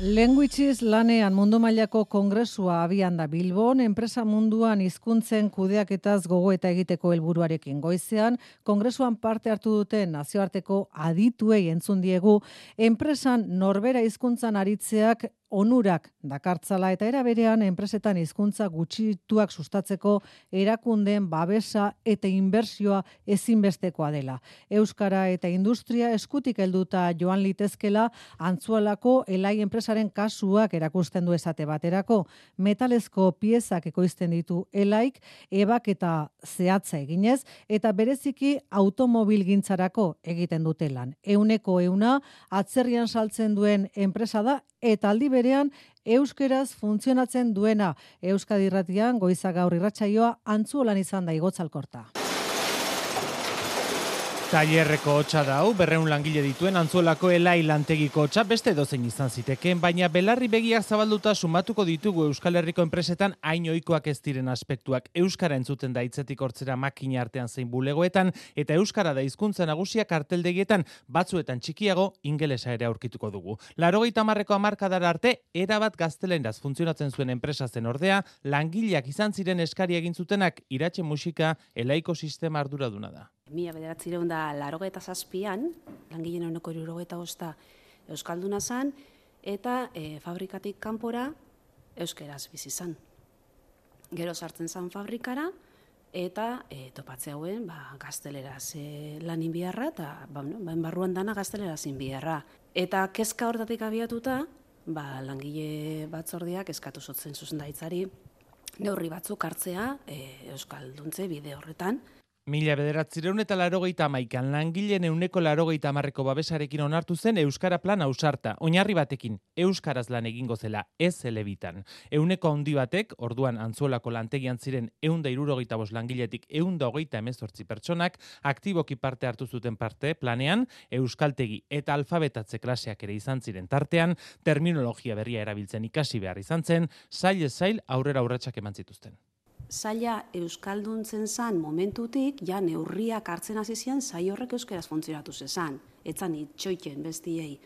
Languages lanean mundu mailako kongresua abian da Bilbon, enpresa munduan hizkuntzen kudeaketaz gogo eta egiteko helburuarekin. Goizean, kongresuan parte hartu duten nazioarteko adituei entzun diegu, enpresan norbera hizkuntzan aritzeak onurak dakartzala eta era berean enpresetan hizkuntza gutxituak sustatzeko erakundeen babesa eta inbertsioa ezinbestekoa dela. Euskara eta industria eskutik helduta joan litezkela antzualako elai enpresaren kasuak erakusten du esate baterako. Metalezko piezak ekoizten ditu elaik, ebak eta zehatza eginez, eta bereziki automobil gintzarako egiten dutelan. Euneko euna atzerrian saltzen duen enpresa da eta aldi berean euskeraz funtzionatzen duena Euskadi Irratian goiza gaur irratsaioa antzuolan izan da igotzalkorta. Tailerreko hotxa da hau, berreun langile dituen antzuelako elai lantegiko hotxa beste dozein izan ziteken, baina belarri begiak zabalduta sumatuko ditugu Euskal Herriko enpresetan hain ez diren aspektuak. Euskara entzuten da hitzetik hortzera makina artean zein bulegoetan, eta Euskara da hizkuntza nagusia karteldegietan batzuetan txikiago ingelesa ere aurkituko dugu. Laro marreko amarkadara arte, erabat gazteleraz funtzionatzen zuen enpresa zen ordea, langileak izan ziren eskari egin zutenak iratxe musika elaiko sistema arduraduna da. Mila bederatzi da laro eta zazpian, langileen honeko iruro eta osta Euskalduna zan, eta e, fabrikatik kanpora Euskeraz bizi zan. Gero sartzen zan fabrikara, eta e, topatze hauen ba, gazteleraz e, lan inbiarra, eta ba, no, ba, barruan dana gazteleraz inbiarra. Eta kezka hortatik abiatuta, ba, langile batzordiak eskatu zotzen zuzendaitzari, neurri batzuk hartzea e, Euskalduntze bide horretan, Mila bederatzireun eta larogeita amaikan langileen euneko larogeita amarreko babesarekin onartu zen Euskara plan ausarta. Oinarri batekin, Euskaraz lan egingo zela, ez elebitan. Euneko handi batek, orduan antzuolako lantegian ziren eunda irurogeita bos langiletik eunda hogeita emezortzi pertsonak, aktiboki parte hartu zuten parte planean, Euskaltegi eta alfabetatze klaseak ere izan ziren tartean, terminologia berria erabiltzen ikasi behar izan zen, zail ez zail aurrera aurratsak eman zituzten zaila euskalduntzen zan momentutik, ja neurriak hartzen hasi zian zai horrek euskeraz funtzionatu zezan. Etzan itxoiken bestiei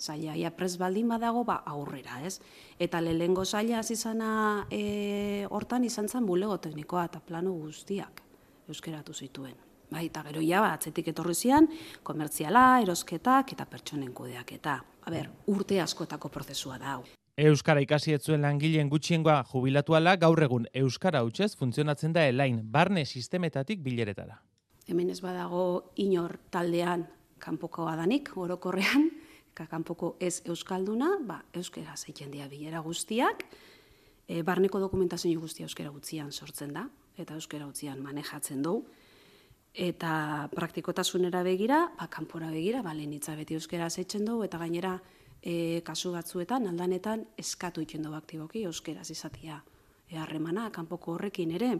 zaila, ja pres baldin badago ba aurrera, ez? Eta lehengo zaila hasi zana e, hortan izan zen bulego teknikoa eta plano guztiak euskeratu zituen. Bai, eta gero ja, atzetik etorri zian, komertziala, erosketak eta pertsonen kudeaketa. A ber, urte askotako prozesua da. Euskara ikasi etzuen langileen gutxiengoa jubilatuala gaur egun Euskara hutsez funtzionatzen da elain, barne sistemetatik bileretara. Hemen ez badago inor taldean kanpoko adanik, orokorrean, ka kanpoko ez Euskalduna, ba, Euskara zeitzen dira bilera guztiak, e, barneko dokumentazio guztia Euskara gutzian sortzen da, eta Euskara gutzian manejatzen du, eta praktikotasunera begira, ba, kanpora begira, ba, lehenitza beti Euskara zeitzen du, eta gainera, e, kasu batzuetan aldanetan eskatu egiten dugu aktiboki euskeraz izatia. E, harremana kanpoko horrekin ere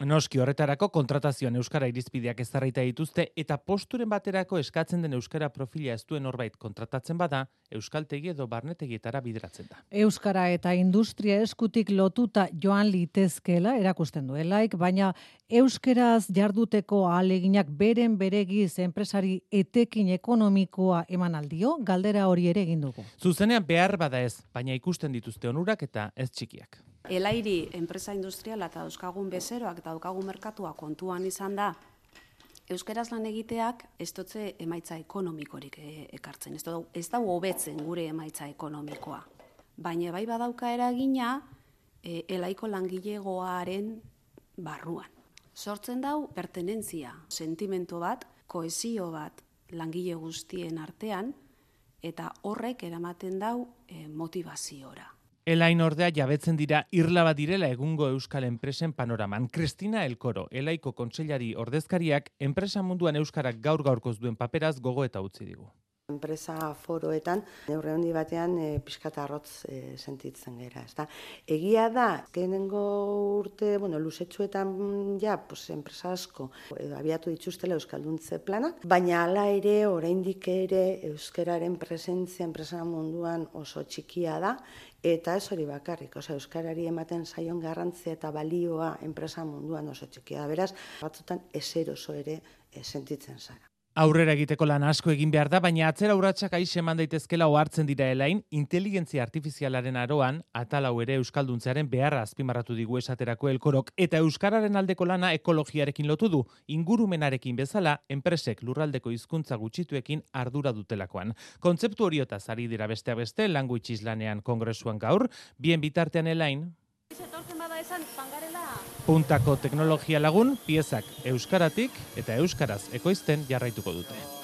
Noski horretarako kontratazioan euskara irizpideak ezarrita dituzte eta posturen baterako eskatzen den euskara profila ez duen norbait kontratatzen bada, euskaltegi edo barnetegietara bideratzen da. Euskara eta industria eskutik lotuta joan litezkela erakusten duelaik, baina euskeraz jarduteko aleginak beren beregiz enpresari etekin ekonomikoa eman aldio, galdera hori ere egin dugu. Zuzenean behar bada ez, baina ikusten dituzte onurak eta ez txikiak. Elairi enpresa industriala eta euskagun bezeroak eta daukagun merkatua kontuan izan da, Euskeraz lan egiteak ez dutze emaitza ekonomikorik e, ekartzen, ez, dut, ez da hobetzen gure emaitza ekonomikoa. Baina bai badauka eragina e, elaiko langilegoaren barruan. Sortzen dau pertenentzia, sentimento bat, koesio bat langile guztien artean, eta horrek eramaten dau e, motivaziora. Elain ordea jabetzen dira irlaba direla egungo euskal enpresen panoraman. Kristina Elkoro, elaiko kontseilari ordezkariak, enpresa munduan euskarak gaur gaurkoz duen paperaz gogo eta utzi digu. Enpresa foroetan, neurre handi batean e, pixkata arrotz e, sentitzen gera. Ezta? Egia da, genengo urte, bueno, lusetxuetan ja, pues, enpresa asko edo abiatu dituztela Euskalduntze planak, baina hala ere, oraindik ere, Euskararen presentzia enpresa munduan oso txikia da, Eta ez hori bakarrik, oza, Euskarari ematen zaion garrantzia eta balioa enpresa munduan oso txikia. Beraz, batzutan oso ere e, sentitzen zara. Aurrera egiteko lan asko egin behar da, baina atzera urratsak aixe eman daitezkela ohartzen dira elain, inteligentzia artifizialaren aroan, atalau ere euskalduntzearen beharra azpimarratu digu esaterako elkorok, eta euskararen aldeko lana ekologiarekin lotu du, ingurumenarekin bezala, enpresek lurraldeko hizkuntza gutxituekin ardura dutelakoan. Kontzeptu horiota zari dira beste beste, language islanean kongresuan gaur, bien bitartean elain, Puntako teknologia lagun, piezak euskaratik eta euskaraz ekoizten jarraituko dute.